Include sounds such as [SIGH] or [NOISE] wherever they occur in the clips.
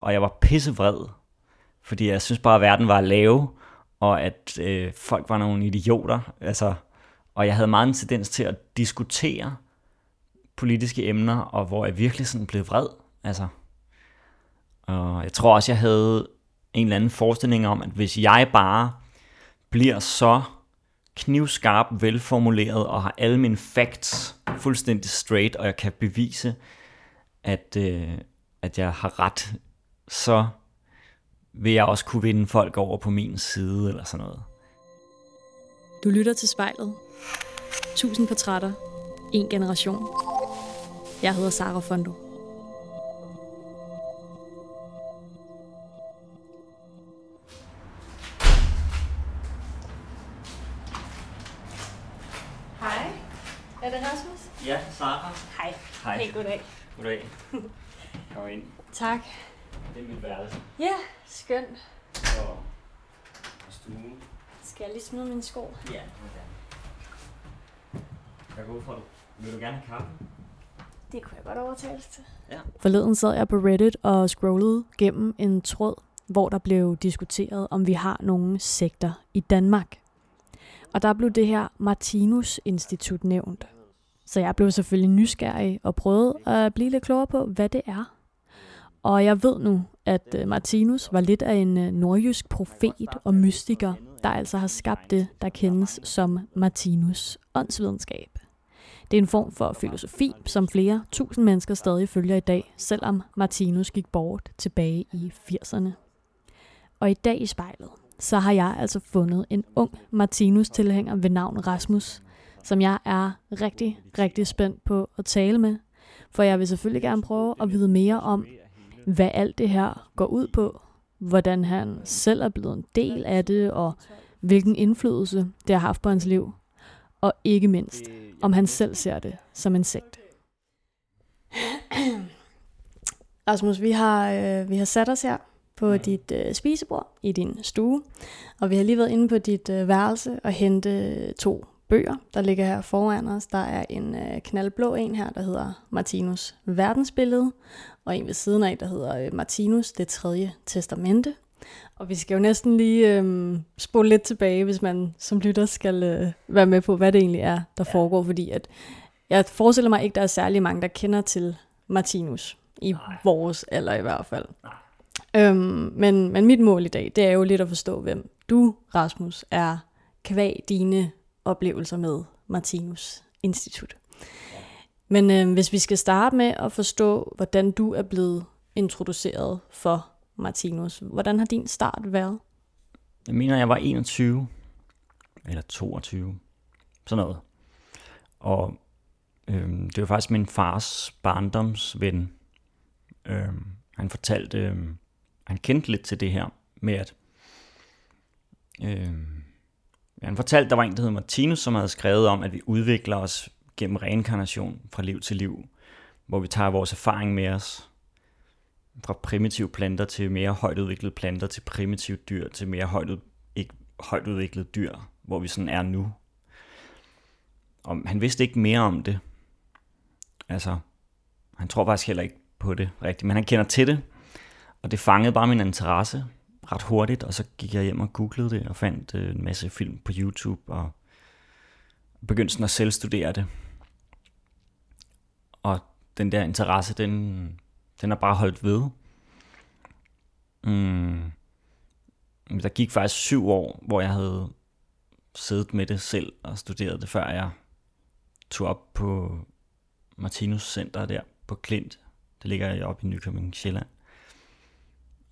Og jeg var pissevred, fordi jeg synes bare, at verden var lave, og at øh, folk var nogle idioter. Altså, og jeg havde meget en tendens til at diskutere politiske emner, og hvor jeg virkelig sådan blev vred. Altså, og jeg tror også, jeg havde en eller anden forestilling om, at hvis jeg bare bliver så knivskarp, velformuleret og har alle mine facts fuldstændig straight, og jeg kan bevise, at, øh, at jeg har ret, så vil jeg også kunne vinde folk over på min side eller sådan noget. Du lytter til spejlet. Tusind portrætter. En generation. Jeg hedder Sara Fondo. Hej. Er det Rasmus? Ja, Sara. Hej. Hej. Hey, goddag. Goddag. [LAUGHS] Kom ind. Tak. Det er mit værelse. Ja, skønt. Og, og stuen. Skal jeg lige smide mine sko? Ja, det Jeg går ud fra, du. Vil du gerne have kaffe? Det kunne jeg godt overtales til. Forleden sad jeg på Reddit og scrollede gennem en tråd, hvor der blev diskuteret, om vi har nogle sekter i Danmark. Og der blev det her Martinus Institut nævnt. Så jeg blev selvfølgelig nysgerrig og prøvede at blive lidt klogere på, hvad det er. Og jeg ved nu, at øh, Martinus var lidt af en øh, nordjysk profet og mystiker, der altså har skabt det, der kendes som Martinus åndsvidenskab. Det er en form for filosofi, som flere tusind mennesker stadig følger i dag, selvom Martinus gik bort tilbage i 80'erne. Og i dag i spejlet, så har jeg altså fundet en ung Martinus-tilhænger ved navn Rasmus, som jeg er rigtig, rigtig spændt på at tale med, for jeg vil selvfølgelig gerne prøve at vide mere om, hvad alt det her går ud på, hvordan han selv er blevet en del af det, og hvilken indflydelse det har haft på hans liv, og ikke mindst, om han selv ser det som en sekt. [CLEARS THROAT] Rasmus, vi har, øh, vi har sat os her på dit øh, spisebord i din stue, og vi har lige været inde på dit øh, værelse og hente to bøger, der ligger her foran os. Der er en øh, knaldblå en her, der hedder Martinus verdensbillede, og en ved siden af, der hedder øh, Martinus det tredje testamente. Og vi skal jo næsten lige øh, spole lidt tilbage, hvis man som lytter skal øh, være med på, hvad det egentlig er, der ja. foregår, fordi at jeg forestiller mig ikke, der er særlig mange, der kender til Martinus, i Nej. vores alder i hvert fald. Nej. Øhm, men, men mit mål i dag, det er jo lidt at forstå, hvem du, Rasmus, er kvæg dine oplevelser med Martinus Institut. Men øh, hvis vi skal starte med at forstå, hvordan du er blevet introduceret for Martinus, hvordan har din start været? Jeg mener, jeg var 21. Eller 22. Sådan noget. Og øh, det var faktisk min fars barndomsven. Øh, han fortalte, øh, han kendte lidt til det her med, at øh, han fortalte, der var en, der hed Martinus, som havde skrevet om, at vi udvikler os gennem reinkarnation fra liv til liv, hvor vi tager vores erfaring med os fra primitive planter til mere højt udviklede planter, til primitive dyr, til mere højt, ikke, højt udviklede dyr, hvor vi sådan er nu. Og han vidste ikke mere om det. Altså, han tror faktisk heller ikke på det rigtigt, men han kender til det, og det fangede bare min interesse ret hurtigt, og så gik jeg hjem og googlede det, og fandt øh, en masse film på YouTube, og begyndte sådan at selvstudere det. Og den der interesse, den, den er bare holdt ved. Mm. Der gik faktisk syv år, hvor jeg havde siddet med det selv og studeret det, før jeg tog op på Martinus Center der på Klint. Det ligger oppe i Nykøbing, Sjælland.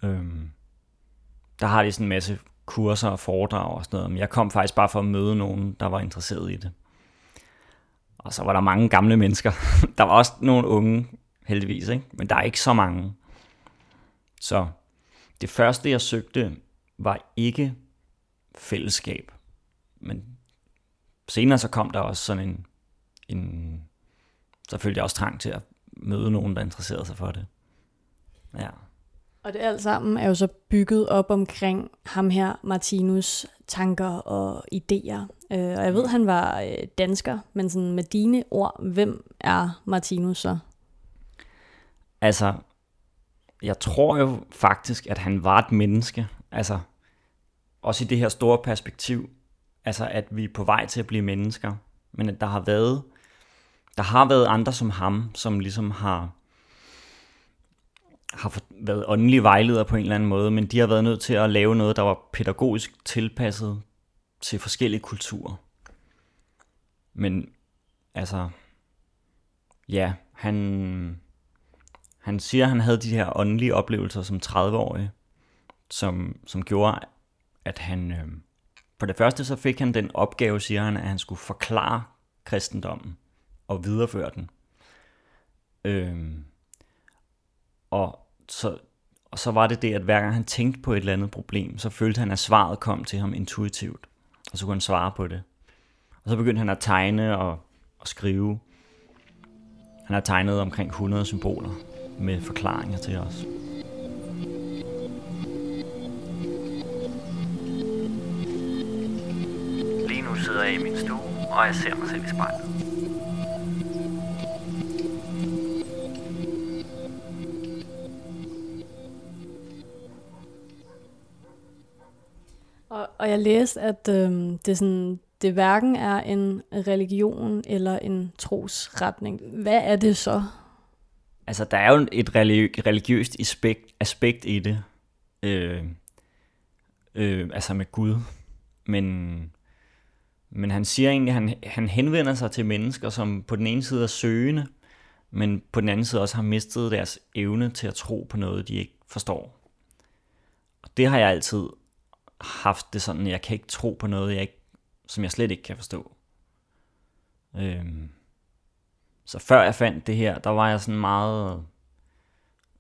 Øhm, der har de sådan en masse kurser og foredrag og sådan noget, men jeg kom faktisk bare for at møde nogen, der var interesseret i det. Og så var der mange gamle mennesker. [LAUGHS] der var også nogle unge, heldigvis, ikke? men der er ikke så mange. Så det første, jeg søgte, var ikke fællesskab. Men senere så kom der også sådan en, en så følte jeg også trang til at møde nogen, der interesserede sig for det. Ja. Og det alt sammen er jo så bygget op omkring ham her, Martinus tanker og idéer. Øh, og jeg ved, han var øh, dansker, men sådan med dine ord, hvem er Martinus så? Altså, jeg tror jo faktisk, at han var et menneske. Altså, også i det her store perspektiv. Altså, at vi er på vej til at blive mennesker. Men at der har været, der har været andre som ham, som ligesom har, har været åndelige vejledere på en eller anden måde, men de har været nødt til at lave noget, der var pædagogisk tilpasset til forskellige kulturer. Men altså, ja, han, han siger, at han havde de her åndelige oplevelser som 30-årig, som, som gjorde, at han... Øh, for det første så fik han den opgave, siger han, at han skulle forklare kristendommen og videreføre den. Øh, og, så, og så var det det, at hver gang han tænkte på et eller andet problem, så følte han, at svaret kom til ham intuitivt. Og så kunne han svare på det. Og så begyndte han at tegne og, og skrive. Han har tegnet omkring 100 symboler med forklaringer til os. Lige nu sidder jeg i min stue, og jeg ser mig selv i spejlet. Og, og jeg læste, at øhm, det, sådan, det hverken er en religion eller en trosretning. Hvad er det så? Altså, der er jo et religi- religiøst aspekt, aspekt i det. Øh, øh, altså med Gud. Men, men han siger egentlig, at han, han henvender sig til mennesker, som på den ene side er søgende, men på den anden side også har mistet deres evne til at tro på noget, de ikke forstår. Og det har jeg altid haft det sådan, jeg kan ikke tro på noget, jeg ikke, som jeg slet ikke kan forstå. Øhm, så før jeg fandt det her, der var jeg sådan meget...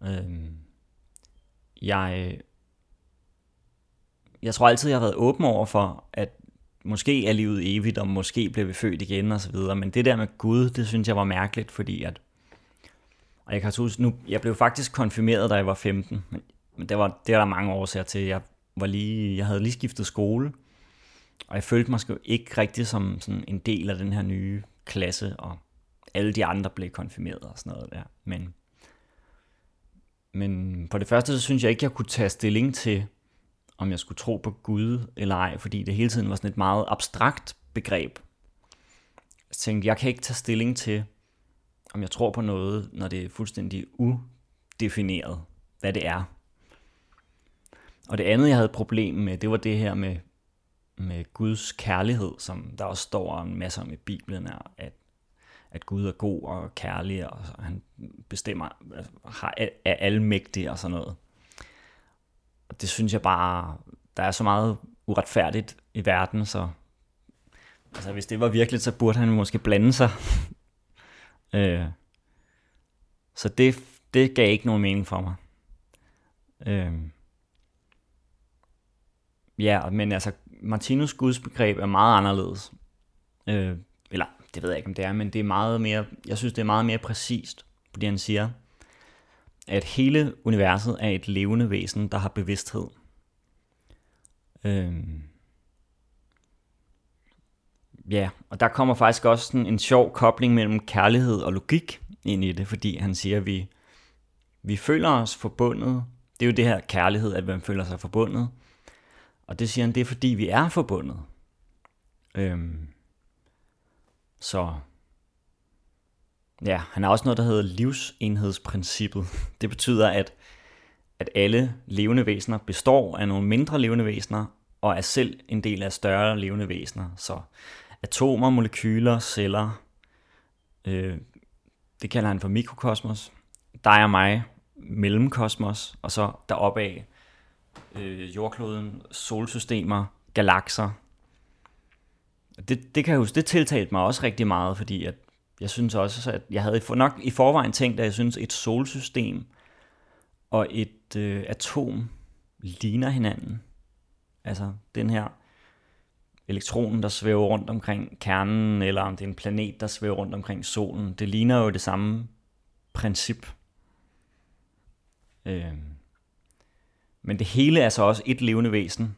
Øhm, jeg, jeg tror altid, jeg har været åben over for, at måske er livet evigt, og måske bliver vi født igen og så videre. Men det der med Gud, det synes jeg var mærkeligt, fordi at... Og jeg kan huske, nu, jeg blev faktisk konfirmeret, da jeg var 15. Men, men det, var, det er der mange årsager til. Jeg var lige, jeg havde lige skiftet skole, og jeg følte mig sgu ikke rigtig som sådan en del af den her nye klasse, og alle de andre blev konfirmeret og sådan noget der. Men, men på det første, så synes jeg ikke, jeg kunne tage stilling til, om jeg skulle tro på Gud eller ej, fordi det hele tiden var sådan et meget abstrakt begreb. Jeg tænkte, jeg kan ikke tage stilling til, om jeg tror på noget, når det er fuldstændig udefineret, hvad det er. Og det andet, jeg havde et problem med, det var det her med, med Guds kærlighed, som der også står en masse om i Bibelen, at, at Gud er god og kærlig, og han bestemmer, altså, har, er almægtig og sådan noget. Og det synes jeg bare, der er så meget uretfærdigt i verden, så altså, hvis det var virkelig, så burde han måske blande sig. [LAUGHS] øh, så det, det gav ikke nogen mening for mig. Øh, Ja, men altså, Martinus gudsbegreb er meget anderledes. Øh, eller, det ved jeg ikke, om det er, men det er meget mere, jeg synes, det er meget mere præcist, fordi han siger, at hele universet er et levende væsen, der har bevidsthed. Øh, ja, og der kommer faktisk også sådan en sjov kobling mellem kærlighed og logik ind i det, fordi han siger, at vi, vi føler os forbundet. Det er jo det her kærlighed, at man føler sig forbundet og det siger han, det er fordi vi er forbundet. Øhm, så ja, han har også noget, der hedder livsenhedsprincippet. [LAUGHS] Det betyder, at, at alle levende væsener består af nogle mindre levende væsener, og er selv en del af større levende væsener. Så atomer, molekyler, celler, øh, det kalder han for mikrokosmos. Dig og mig, mellemkosmos, og så deroppe af øh, jordkloden, solsystemer, galakser. Det, det kan jeg huske, det tiltalte mig også rigtig meget, fordi at jeg synes også, at jeg havde nok i forvejen tænkt, at jeg synes, et solsystem og et øh, atom ligner hinanden. Altså den her elektronen, der svæver rundt omkring kernen, eller om det er en planet, der svæver rundt omkring solen. Det ligner jo det samme princip. Øh, men det hele er så også et levende væsen,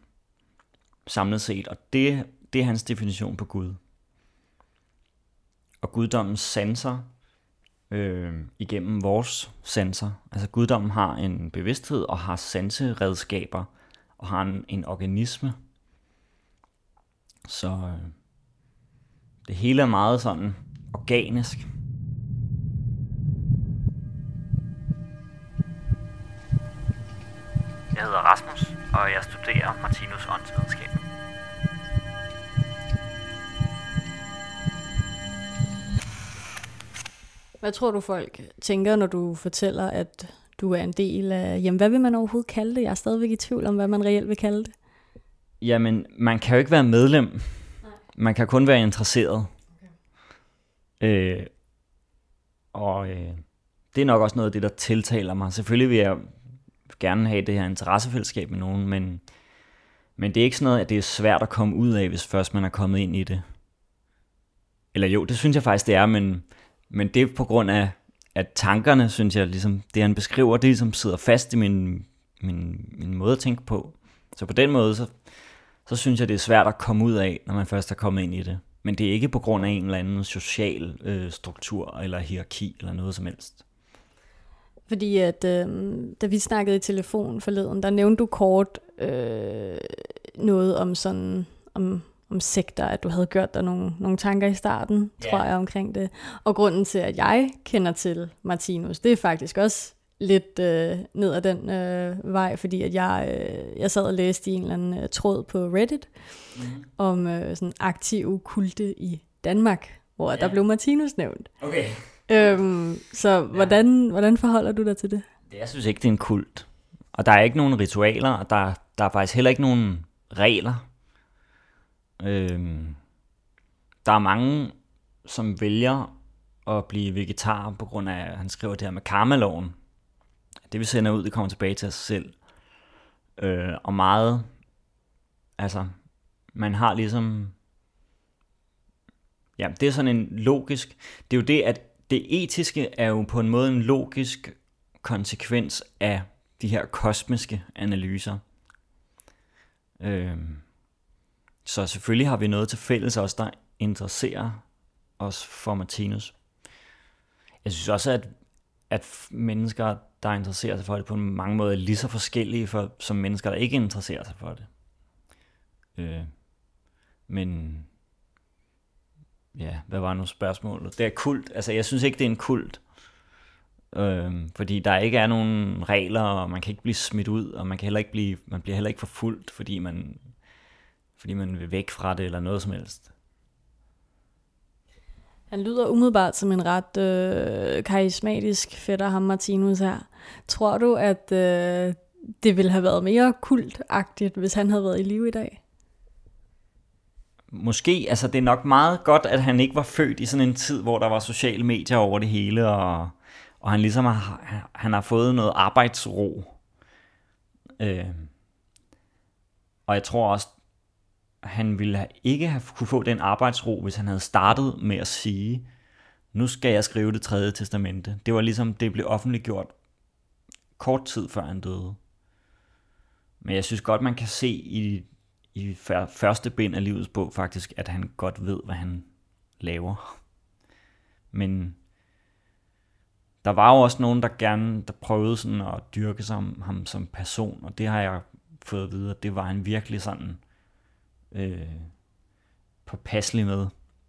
samlet set, og det, det er hans definition på Gud. Og guddommens sanser øh, igennem vores sanser. Altså guddommen har en bevidsthed og har sanseredskaber og har en, en organisme. Så øh, det hele er meget sådan organisk. Jeg hedder Rasmus, og jeg studerer Martinus åndsvidenskab. Hvad tror du folk tænker, når du fortæller, at du er en del af... Jamen, hvad vil man overhovedet kalde det? Jeg er stadigvæk i tvivl om, hvad man reelt vil kalde det. Jamen, man kan jo ikke være medlem. Man kan kun være interesseret. Øh, og øh, det er nok også noget af det, der tiltaler mig. Selvfølgelig vil jeg gerne have det her interessefællesskab med nogen, men, men det er ikke sådan noget, at det er svært at komme ud af, hvis først man er kommet ind i det. Eller jo, det synes jeg faktisk, det er, men, men det er på grund af, at tankerne, synes jeg, ligesom, det han beskriver, det ligesom sidder fast i min, min, min måde at tænke på. Så på den måde, så, så synes jeg, det er svært at komme ud af, når man først er kommet ind i det. Men det er ikke på grund af en eller anden social øh, struktur eller hierarki eller noget som helst. Fordi at, øh, da vi snakkede i telefon forleden, der nævnte du kort øh, noget om sådan, om, om sekter, at du havde gjort dig nogle, nogle tanker i starten, Ja. tror jeg, omkring det. Og grunden til, at jeg kender til Martinus, det er faktisk også lidt øh, ned ad den øh, vej, fordi at jeg, øh, jeg sad og læste i en eller anden øh, tråd på Reddit mm. om øh, sådan aktive kulte i Danmark, hvor ja. der blev Martinus nævnt. Okay. Øhm, så hvordan, hvordan forholder du dig til det? Jeg synes ikke, det er en kult. Og der er ikke nogen ritualer, og der, der er faktisk heller ikke nogen regler. Øhm, der er mange, som vælger at blive vegetar på grund af, han skriver det her med karmaloven. Det vi sender ud, det kommer tilbage til os selv. Øh, og meget, altså, man har ligesom, ja, det er sådan en logisk, det er jo det, at det etiske er jo på en måde en logisk konsekvens af de her kosmiske analyser. Øhm, så selvfølgelig har vi noget til fælles også, der interesserer os for Martinus. Jeg synes også, at, at mennesker, der interesserer sig for det på mange måder, er lige så forskellige for, som mennesker, der ikke interesserer sig for det. Øh, men ja, hvad var nu spørgsmålet? Det er kult. Altså, jeg synes ikke, det er en kult. Øhm, fordi der ikke er nogen regler, og man kan ikke blive smidt ud, og man kan heller ikke blive, man bliver heller ikke forfulgt, fordi man, fordi man vil væk fra det, eller noget som helst. Han lyder umiddelbart som en ret øh, karismatisk fætter, ham Martinus her. Tror du, at øh, det ville have været mere kultagtigt, hvis han havde været i live i dag? Måske, altså det er nok meget godt, at han ikke var født i sådan en tid, hvor der var sociale medier over det hele, og, og han ligesom har, han har fået noget arbejdsro. Øh, og jeg tror også, han ville ikke have kunne få den arbejdsro, hvis han havde startet med at sige, nu skal jeg skrive det tredje testamente. Det var ligesom, det blev offentliggjort kort tid før han døde. Men jeg synes godt, man kan se i, i første bind af livets bog faktisk, at han godt ved, hvad han laver. Men der var jo også nogen, der gerne der prøvede sådan at dyrke sig om ham som person, og det har jeg fået at vide, at det var han virkelig sådan øh, påpasselig med,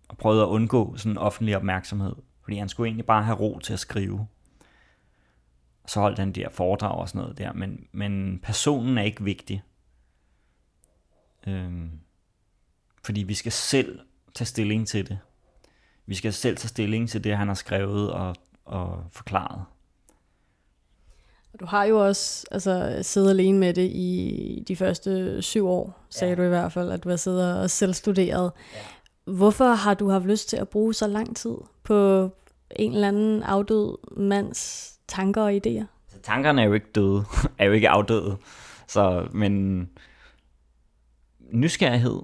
og prøvede at undgå sådan offentlig opmærksomhed, fordi han skulle egentlig bare have ro til at skrive. Så holdt han de her foredrag og sådan noget der, men, men personen er ikke vigtig. Øhm, fordi vi skal selv tage stilling til det. Vi skal selv tage stilling til det, han har skrevet og, og forklaret. Du har jo også altså, siddet alene med det i de første syv år, sagde ja. Du i hvert fald, at du har siddet og selv studeret. Ja. Hvorfor har du haft lyst til at bruge så lang tid på en eller anden afdød mands tanker og idéer? Så tankerne er jo ikke døde, [LAUGHS] er jo ikke afdøde. Så, men nysgerrighed,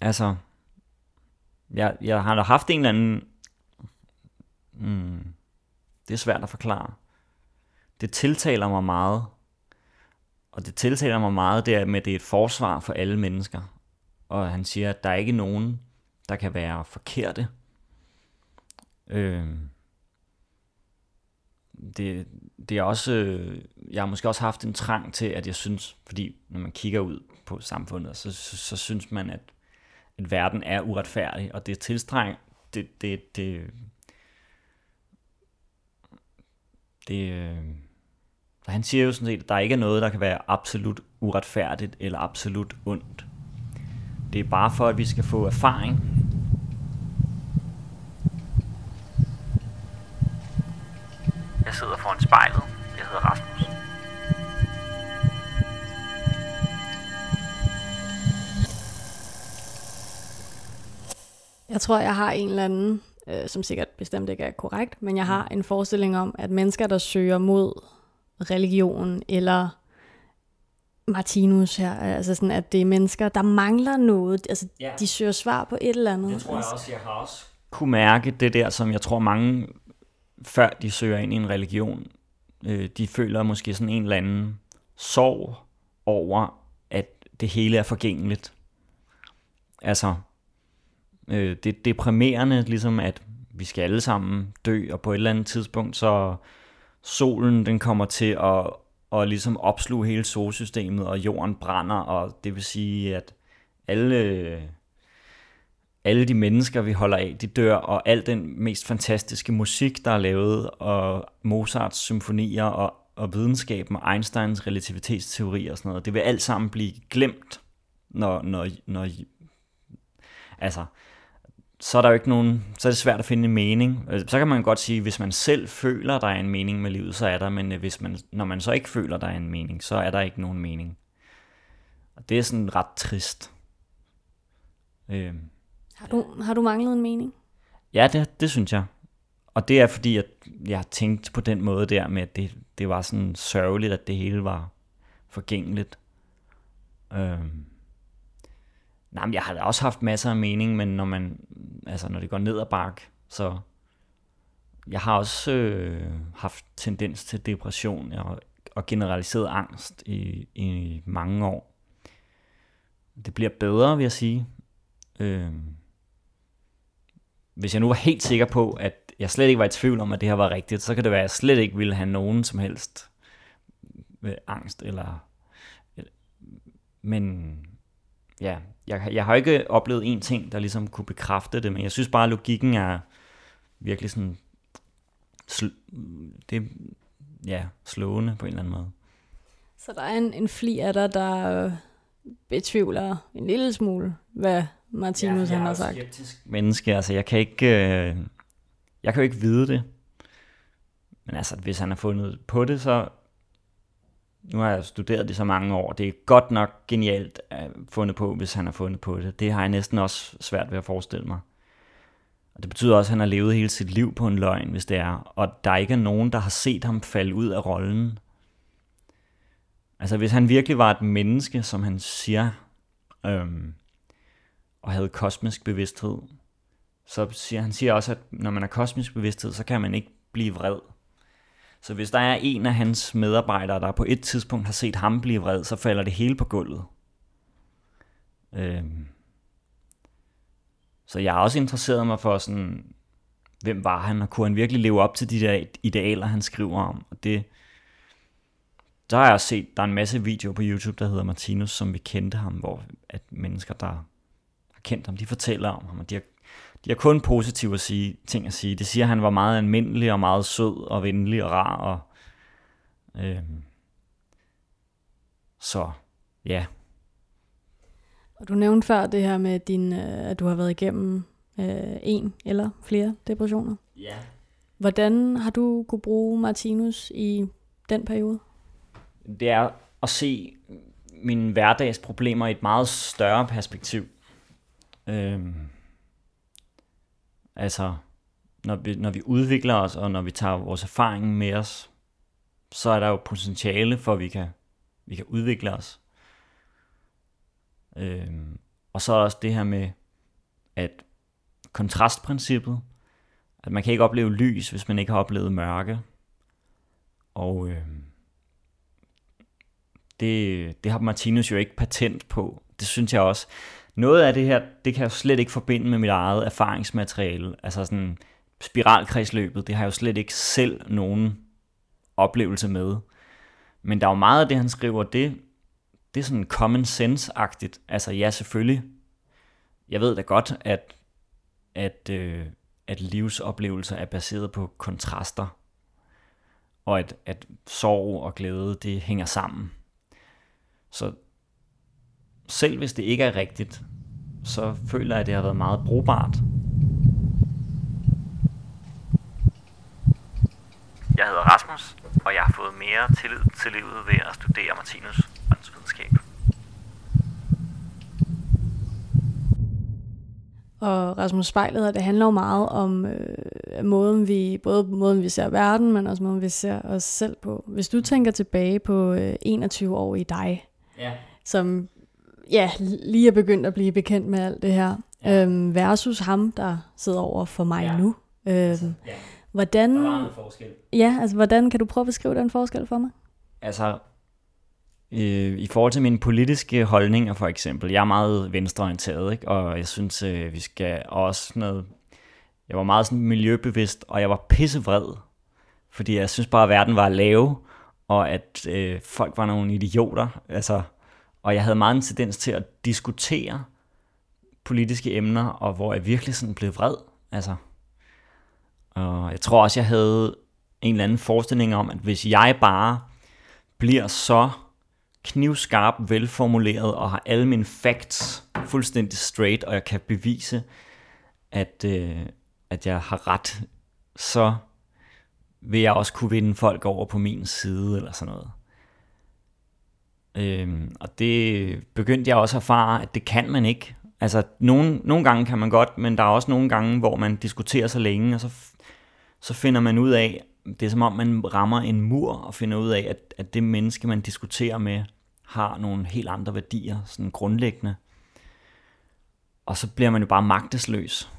altså, jeg, jeg har da haft en eller anden, mm, det er svært at forklare. Det tiltaler mig meget, og det tiltaler mig meget, det er med, at det er et forsvar for alle mennesker. Og han siger, at der er ikke nogen, der kan være forkerte. Øh, det, det er også, øh, jeg har måske også haft en trang til, at jeg synes, fordi når man kigger ud på samfundet, så, så, så synes man, at, at verden er uretfærdig, og det er tilstræng, det, det, det, det, øh, han siger jo sådan set, at der ikke er noget, der kan være absolut uretfærdigt eller absolut ondt. Det er bare for, at vi skal få erfaring. Jeg sidder foran spejlet. Jeg hedder Rasmus. Jeg tror, jeg har en eller anden, øh, som sikkert bestemt ikke er korrekt, men jeg har en forestilling om, at mennesker, der søger mod religion eller Martinus her, altså sådan, at det er mennesker, der mangler noget, altså Ja. de søger svar på et eller andet. Det tror jeg også, jeg har også kunne mærke det der, som jeg tror mange, før de søger ind i en religion, øh, de føler måske sådan en eller anden sorg over, at det hele er forgængeligt. Altså, øh, det er deprimerende, ligesom at vi skal alle sammen dø, og på et eller andet tidspunkt, så solen den kommer til at, at ligesom opsluge hele solsystemet, og jorden brænder, og det vil sige, at alle alle de mennesker, vi holder af, de dør, og al den mest fantastiske musik, der er lavet, og Mozarts symfonier, og, og videnskaben, og Einsteins relativitetsteori og sådan noget, det vil alt sammen blive glemt, når, når, når altså, så er der jo ikke nogen, så er det svært at finde en mening. Øh, så kan man godt sige, hvis man selv føler, der er en mening med livet, så er der, men øh, hvis man, når man så ikke føler, der er en mening, så er der ikke nogen mening. Og det er sådan ret trist. Øh. Har, du, har du manglet en mening? Ja, det, det synes jeg. Og det er fordi, at jeg har tænkt på den måde der med, at det, det var sådan sørgeligt, at det hele var forgængeligt. Øhm. Nej, men jeg har da også haft masser af mening, men når man, altså når det går ned ad bakke, så jeg har også øh, haft tendens til depression og, og generaliseret angst i, i mange år. Det bliver bedre, vil jeg sige. Øhm hvis jeg nu var helt sikker på, at jeg slet ikke var i tvivl om, at det her var rigtigt, så kan det være, at jeg slet ikke ville have nogen som helst øh, angst. Eller, eller, men ja, jeg, jeg har ikke oplevet en ting, der ligesom kunne bekræfte det, men jeg synes bare, at logikken er virkelig sådan, sl- det ja, slående på en eller anden måde. Så der er en, en fli af dig, der øh, betvivler en lille smule, hvad Martinus han har sagt. skeptisk menneske, altså jeg kan ikke, øh, jeg kan jo ikke vide det. Men altså, hvis han har fundet på det, så, nu har jeg studeret det så mange år, det er godt nok genialt at fundet på, hvis han har fundet på det. Det har jeg næsten også svært ved at forestille mig. Og det betyder også, at han har levet hele sit liv på en løgn, hvis det er. Og der ikke er nogen, der har set ham falde ud af rollen. Altså, hvis han virkelig var et menneske, som han siger, øhm, og havde kosmisk bevidsthed, så siger han siger også, at når man har kosmisk bevidsthed, så kan man ikke blive vred. Så hvis der er en af hans medarbejdere, der på et tidspunkt har set ham blive vred, så falder det hele på gulvet. Øhm. Så jeg har også interesseret mig for sådan, hvem var han, og kunne han virkelig leve op til de der idealer, han skriver om. Og det, der har jeg også set, der er en masse videoer på YouTube, der hedder Martinus, som vi kendte ham, hvor at mennesker, der har kendt ham, de fortæller om ham, og de har, de har kun positive at sige, ting at sige. Det siger, at han var meget almindelig og meget sød og venlig og rar. Og, øhm, så ja, Og du nævnte før det her med, din, øh, at du har været igennem øh, en eller flere depressioner. ja. Hvordan har du kunne bruge Martinus i den periode? det er at se mine hverdagsproblemer i et meget større perspektiv. Øhm, altså, når vi, når vi udvikler os, og når vi tager vores erfaring med os, så er der jo potentiale for, at vi kan, vi kan udvikle os. Øhm, og så er der også det her med, at kontrastprincippet, at man kan ikke opleve lys, hvis man ikke har oplevet mørke. Og øh, det, det har Martinus jo ikke patent på. Det synes jeg også. Noget af det her, det kan jeg jo slet ikke forbinde med mit eget erfaringsmateriale. Altså sådan spiralkredsløbet, det har jeg jo slet ikke selv nogen oplevelse med. Men der er jo meget af det, han skriver, det, det er sådan common sense-agtigt. Altså ja, selvfølgelig. Jeg ved da godt, at, at, øh, at livsoplevelser er baseret på kontraster. Og at, at sorg og glæde, det hænger sammen. Så selv hvis det ikke er rigtigt, så føler jeg, at det har været meget brugbart. Jeg hedder Rasmus, og jeg har fået mere tillid til livet ved at studere Martinus åndsvidenskab. Og Rasmus Spejlet, det handler jo meget om øh, måden vi, både måden vi ser verden, men også måden vi ser os selv på. Hvis du tænker tilbage på øh, 21 år i dig, Ja. som ja, lige er begyndt at blive bekendt med alt det her, Ja. øhm, versus ham, der sidder over for mig Ja. nu. Øhm, ja. hvordan, noget forskel. ja, altså, hvordan kan du prøve at beskrive den forskel for mig? Altså, øh, i forhold til mine politiske holdninger for eksempel, jeg er meget venstreorienteret, ikke? og jeg synes, øh, vi skal også noget... Jeg var meget sådan miljøbevidst, og jeg var pissevred, fordi jeg synes bare, at verden var lav, og at øh, folk var nogle idioter. Altså, og jeg havde meget en tendens til at diskutere politiske emner, og hvor jeg virkelig sådan blev vred. Altså, og jeg tror også, jeg havde en eller anden forestilling om, at hvis jeg bare bliver så knivskarp, velformuleret og har alle mine facts fuldstændig straight, og jeg kan bevise, at, øh, at jeg har ret, så vil jeg også kunne vinde folk over på min side, eller sådan noget. Øhm, og det begyndte jeg også at erfare, at det kan man ikke. Altså, nogle, nogle gange kan man godt, men der er også nogle gange, hvor man diskuterer så længe, og så, så finder man ud af, det er som om man rammer en mur, og finder ud af, at, at det menneske, man diskuterer med, har nogle helt andre værdier, sådan grundlæggende. Og så bliver man jo bare magtesløs.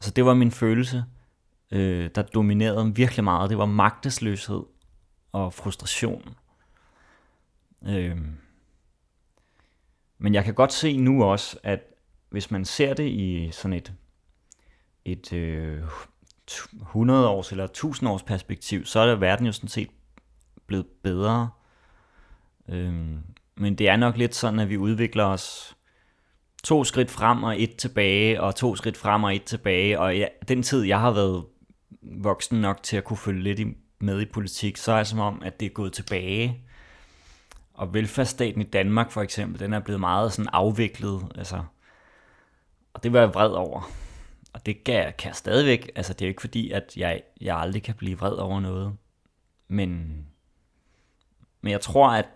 Så det var min følelse, øh, der dominerede virkelig meget. Det var magtesløshed og frustration. Øh. Men jeg kan godt se nu også, at hvis man ser det i sådan et, et øh, 100 års eller 1000 års perspektiv, så er verden jo sådan set blevet bedre. Øhm, men det er nok lidt sådan, at vi udvikler os to skridt frem og et tilbage, og to skridt frem og et tilbage. Og ja, den tid, jeg har været voksen nok til at kunne følge lidt i, med i politik, så er det som om, at det er gået tilbage. Og velfærdsstaten i Danmark for eksempel, den er blevet meget sådan afviklet. Altså, og det var jeg vred over. Og det kan jeg, kan jeg stadigvæk. Altså, det er jo ikke fordi, at jeg, jeg aldrig kan blive vred over noget. Men, men jeg tror, at,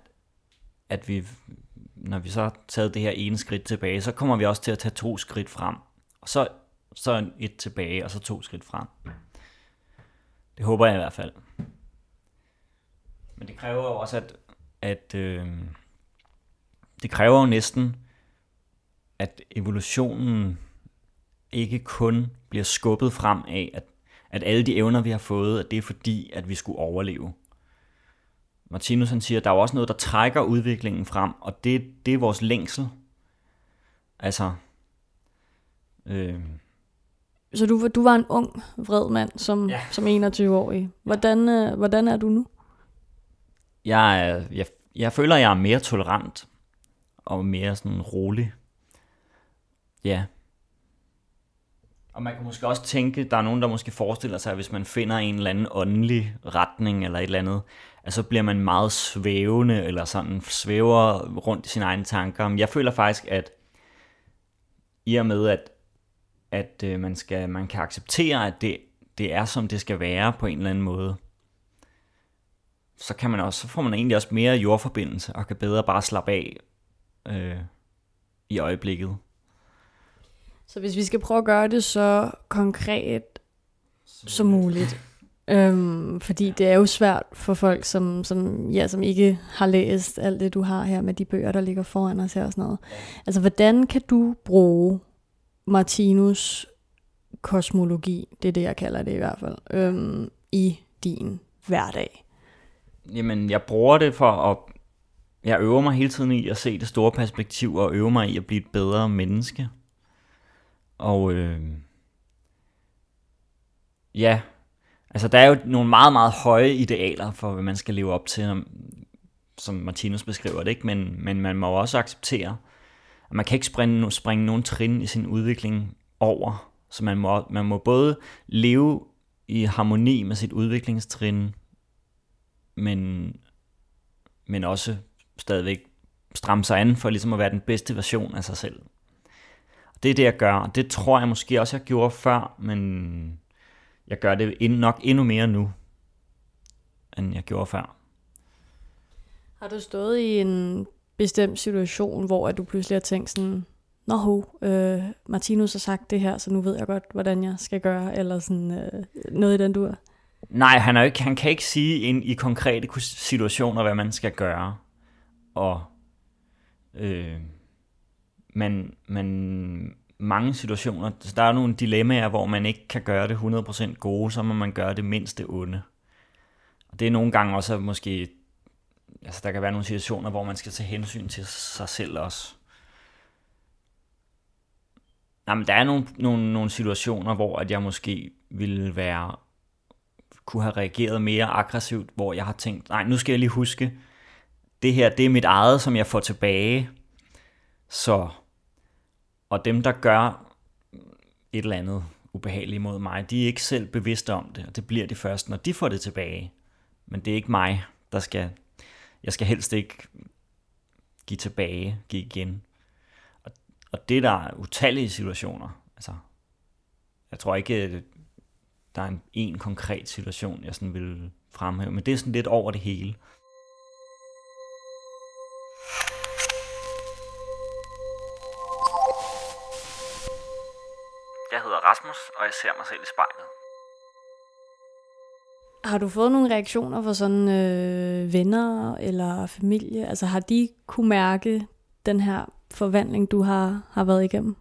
at vi, når vi så har taget det her ene skridt tilbage, så kommer vi også til at tage to skridt frem. Og så, så et tilbage, og så to skridt frem. Det håber jeg i hvert fald. Men det kræver jo også, at, at øh, det kræver jo næsten, at evolutionen ikke kun bliver skubbet frem af, at, at alle de evner, vi har fået, at det er fordi, at vi skulle overleve. Martinus han siger, at der er jo også noget, der trækker udviklingen frem, og det, det er vores længsel. Altså, øh, Så du, du var en ung, vred mand som, Ja. som 21-årig. Hvordan, øh, hvordan er du nu? jeg, er- jeg, jeg føler, jeg er mere tolerant og mere sådan rolig. Ja. Og man kan måske også tænke, der er nogen, der måske forestiller sig, at hvis man finder en eller anden åndelig retning eller et eller andet, at så bliver man meget svævende, eller sådan svæver rundt i sine egne tanker. Men jeg føler faktisk, at i og med, at, at øh, man, skal, man kan acceptere, at det, det er, som det skal være på en eller anden måde, så kan man også, så får man egentlig også mere jordforbindelse, og kan bedre bare slappe af øh, i øjeblikket. Så hvis vi skal prøve at gøre det så konkret som muligt. Øhm, fordi det er jo svært for folk, som, som, ja, som ikke har læst alt det, du har her med de bøger, der ligger foran os her og sådan noget. Altså, hvordan kan du bruge Martinus kosmologi, det er det, jeg kalder det i hvert fald, øhm, i din hverdag? Jamen, jeg bruger det for at... Jeg øver mig hele tiden i at se det store perspektiv, og øver mig i at blive et bedre menneske. Og øh, ja, Altså, der er jo nogle meget, meget høje idealer for, hvad man skal leve op til, som Martinus beskriver det, ikke? Men, men man må også acceptere, at man kan ikke springe, springe nogen trin i sin udvikling over. Så man må, man må både leve i harmoni med sit udviklingstrin, men, men også stadigvæk stramme sig an for ligesom at være den bedste version af sig selv. Det er det, jeg gør, og det tror jeg måske også, jeg gjorde før, men jeg gør det nok endnu mere nu, end jeg gjorde før. Har du stået i en bestemt situation, hvor at du pludselig har tænkt sådan, Nå ho, øh, Martinus har sagt det her, så nu ved jeg godt, hvordan jeg skal gøre, eller sådan øh, noget i den dur? Nej, han, er ikke, han kan ikke sige ind i konkrete situationer, hvad man skal gøre. Og øh, men, men mange situationer, så der er nogle dilemmaer, hvor man ikke kan gøre det 100% gode, så må man gøre det mindste onde. Og det er nogle gange også måske, altså der kan være nogle situationer, hvor man skal tage hensyn til sig selv også. Jamen, der er nogle, nogle, nogle situationer, hvor at jeg måske ville være, kunne have reageret mere aggressivt, hvor jeg har tænkt, nej, nu skal jeg lige huske, det her, det er mit eget, som jeg får tilbage. Så og dem, der gør et eller andet ubehageligt mod mig, de er ikke selv bevidste om det, og det bliver de først, når de får det tilbage. Men det er ikke mig, der skal... Jeg skal helst ikke give tilbage, give igen. Og, og det der er utallige situationer. Altså, jeg tror ikke, der er en, en konkret situation, jeg sådan vil fremhæve, men det er sådan lidt over det hele. Rasmus, og jeg ser mig selv i spejlet. Har du fået nogle reaktioner fra sådan øh, venner eller familie? Altså har de kunne mærke den her forvandling, du har, har været igennem?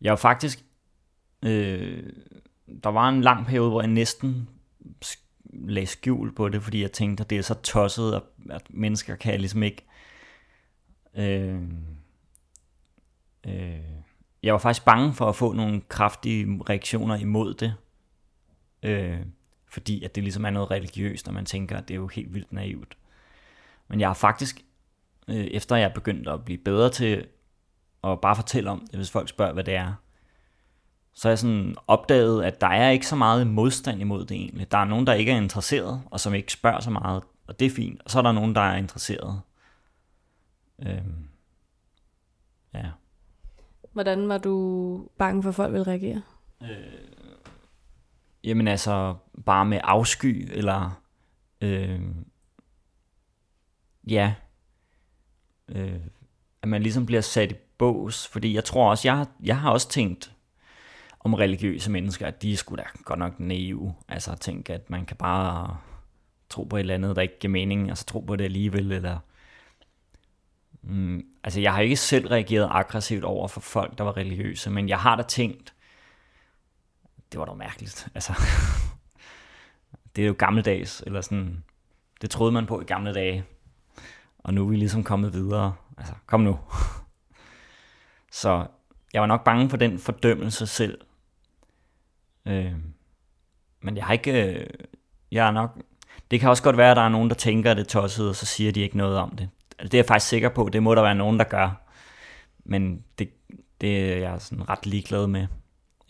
Jeg var faktisk... Øh, der var en lang periode, hvor jeg næsten lagde skjul på det, fordi jeg tænkte, at det er så tosset, at, at mennesker kan ligesom ikke... Øh, øh, jeg var faktisk bange for at få nogle kraftige reaktioner imod det. Øh, fordi at det ligesom er noget religiøst, og man tænker, at det er jo helt vildt naivt. Men jeg har faktisk, øh, efter jeg begyndte at blive bedre til at bare fortælle om det, hvis folk spørger, hvad det er, så jeg sådan opdaget, at der er ikke så meget modstand imod det egentlig. Der er nogen, der ikke er interesseret, og som ikke spørger så meget, og det er fint. Og så er der nogen, der er interesseret. Øh, ja. Hvordan var du bange for, at folk ville reagere? Øh, jamen altså, bare med afsky, eller... Øh, ja. Øh, at man ligesom bliver sat i bås, fordi jeg tror også, jeg, jeg har også tænkt om religiøse mennesker, at de skulle da godt nok naive. Altså at tænke, at man kan bare tro på et eller andet, der ikke giver mening, altså tro på det alligevel, eller Mm, altså, jeg har ikke selv reageret aggressivt over for folk, der var religiøse, men jeg har da tænkt, det var da mærkeligt. Altså, [LAUGHS] det er jo gammeldags, eller sådan, det troede man på i gamle dage, og nu er vi ligesom kommet videre. Altså, kom nu. [LAUGHS] Så jeg var nok bange for den fordømmelse selv. Øh, men jeg har ikke, øh, jeg er nok, det kan også godt være, at der er nogen, der tænker, at det er tosset, og så siger de ikke noget om det. Altså, det er jeg faktisk sikker på, det må der være nogen, der gør. Men det, det er jeg sådan ret ligeglad med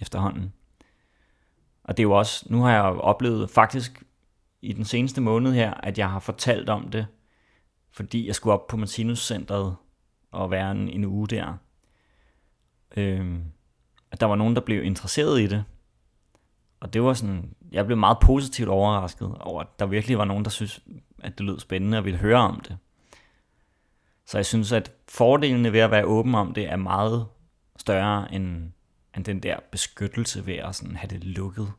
efterhånden. Og det er jo også, nu har jeg oplevet faktisk i den seneste måned her, at jeg har fortalt om det, fordi jeg skulle op på Martinus-centret og være en, en uge der. Øhm, at der var nogen, der blev interesseret i det. Og det var sådan, jeg blev meget positivt overrasket over, at der virkelig var nogen, der synes, at det lød spændende og ville høre om det. Så jeg synes, at fordelene ved at være åben om det er meget større end, end den der beskyttelse ved at sådan have det lukket.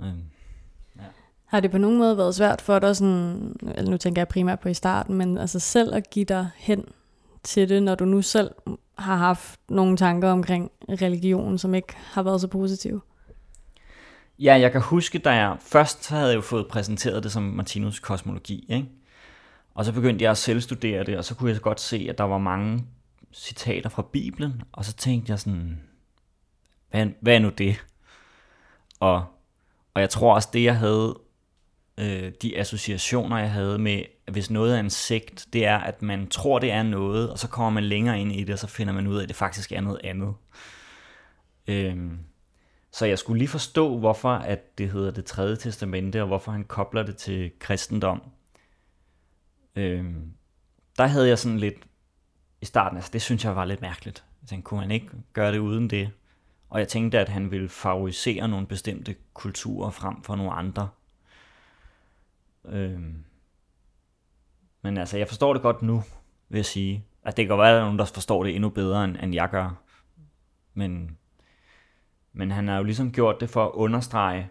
Øhm, ja. Har det på nogen måde været svært for dig, sådan, eller nu tænker jeg primært på i starten, men altså selv at give dig hen til det, når du nu selv har haft nogle tanker omkring religion, som ikke har været så positive? Ja, jeg kan huske, da jeg først havde jeg jo fået præsenteret det som Martinus kosmologi, ikke? Og så begyndte jeg at selvstudere det, og så kunne jeg godt se, at der var mange citater fra Bibelen, og så tænkte jeg sådan, hvad, hvad er nu det? Og, og jeg tror også, det jeg havde, øh, de associationer jeg havde med, hvis noget er en sekt, det er, at man tror, det er noget, og så kommer man længere ind i det, og så finder man ud af, at det faktisk er noget andet. Øh, så jeg skulle lige forstå, hvorfor at det hedder det tredje testamente, og hvorfor han kobler det til kristendom. Øhm, der havde jeg sådan lidt, i starten, altså det synes jeg var lidt mærkeligt. Jeg tænkte, kunne han ikke gøre det uden det? Og jeg tænkte, at han ville favorisere nogle bestemte kulturer frem for nogle andre. Øhm, men altså, jeg forstår det godt nu, vil jeg sige. Altså, det kan godt være, at der er nogen, der forstår det endnu bedre, end, end jeg gør. Men men han har jo ligesom gjort det for at understrege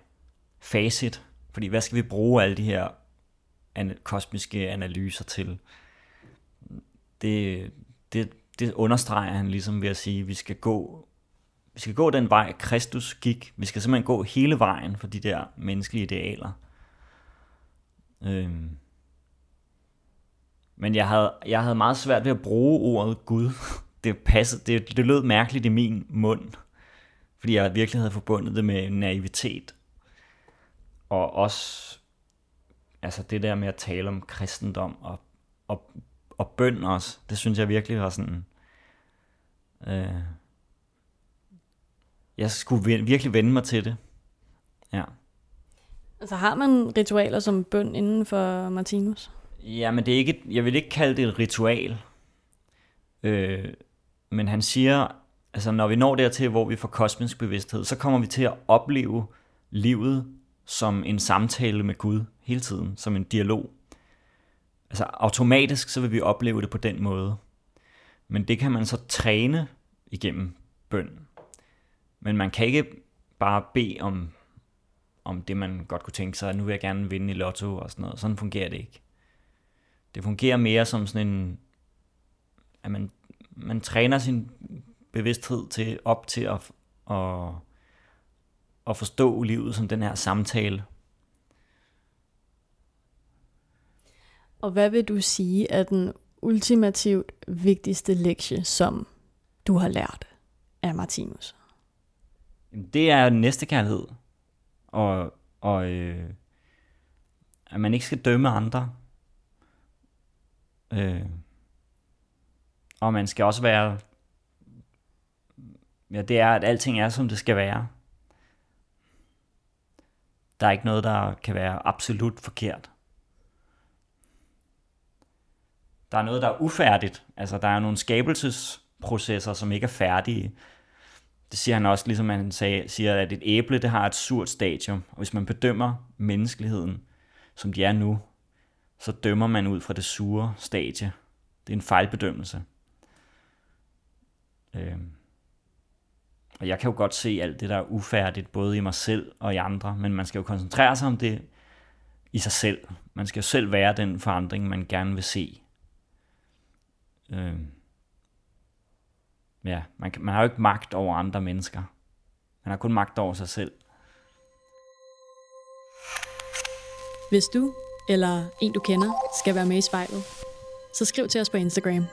facit. Fordi hvad skal vi bruge alle de her an- kosmiske analyser til? Det, det, det understreger han ligesom ved at sige, at vi skal gå vi skal gå den vej, Kristus gik. Vi skal simpelthen gå hele vejen for de der menneskelige idealer. Øhm. Men jeg havde, jeg havde meget svært ved at bruge ordet Gud. [LAUGHS] Det, passede, det, det lød mærkeligt i min mund fordi jeg virkelig havde forbundet det med naivitet. Og også altså det der med at tale om kristendom og, og, og bøn også, det synes jeg virkelig var sådan... Øh, jeg skulle virkelig vende mig til det. Ja. Altså har man ritualer som bøn inden for Martinus? Ja, men det er ikke, jeg vil ikke kalde det et ritual. Øh, men han siger, altså når vi når dertil, hvor vi får kosmisk bevidsthed, så kommer vi til at opleve livet som en samtale med Gud hele tiden, som en dialog. Altså automatisk så vil vi opleve det på den måde. Men det kan man så træne igennem bøn. Men man kan ikke bare bede om, om det, man godt kunne tænke sig, nu vil jeg gerne vinde i lotto og sådan noget. Sådan fungerer det ikke. Det fungerer mere som sådan en, at man, man træner sin bevidsthed til op til at, at, at forstå livet som den her samtale. Og hvad vil du sige er den ultimativt vigtigste lektie, som du har lært af Martinus? Det er næstekærlighed. Og, og øh, at man ikke skal dømme andre. Øh, og man skal også være ja, det er, at alting er, som det skal være. Der er ikke noget, der kan være absolut forkert. Der er noget, der er ufærdigt. Altså, der er nogle skabelsesprocesser, som ikke er færdige. Det siger han også, ligesom han sagde, siger, at et æble, det har et surt stadium. Og hvis man bedømmer menneskeligheden, som de er nu, så dømmer man ud fra det sure stadie. Det er en fejlbedømmelse. Øhm. Og jeg kan jo godt se alt det, der er ufærdigt, både i mig selv og i andre, men man skal jo koncentrere sig om det i sig selv. Man skal jo selv være den forandring, man gerne vil se. Øh. Ja, man, man har jo ikke magt over andre mennesker. Man har kun magt over sig selv. Hvis du eller en du kender skal være med i spejlet, så skriv til os på Instagram.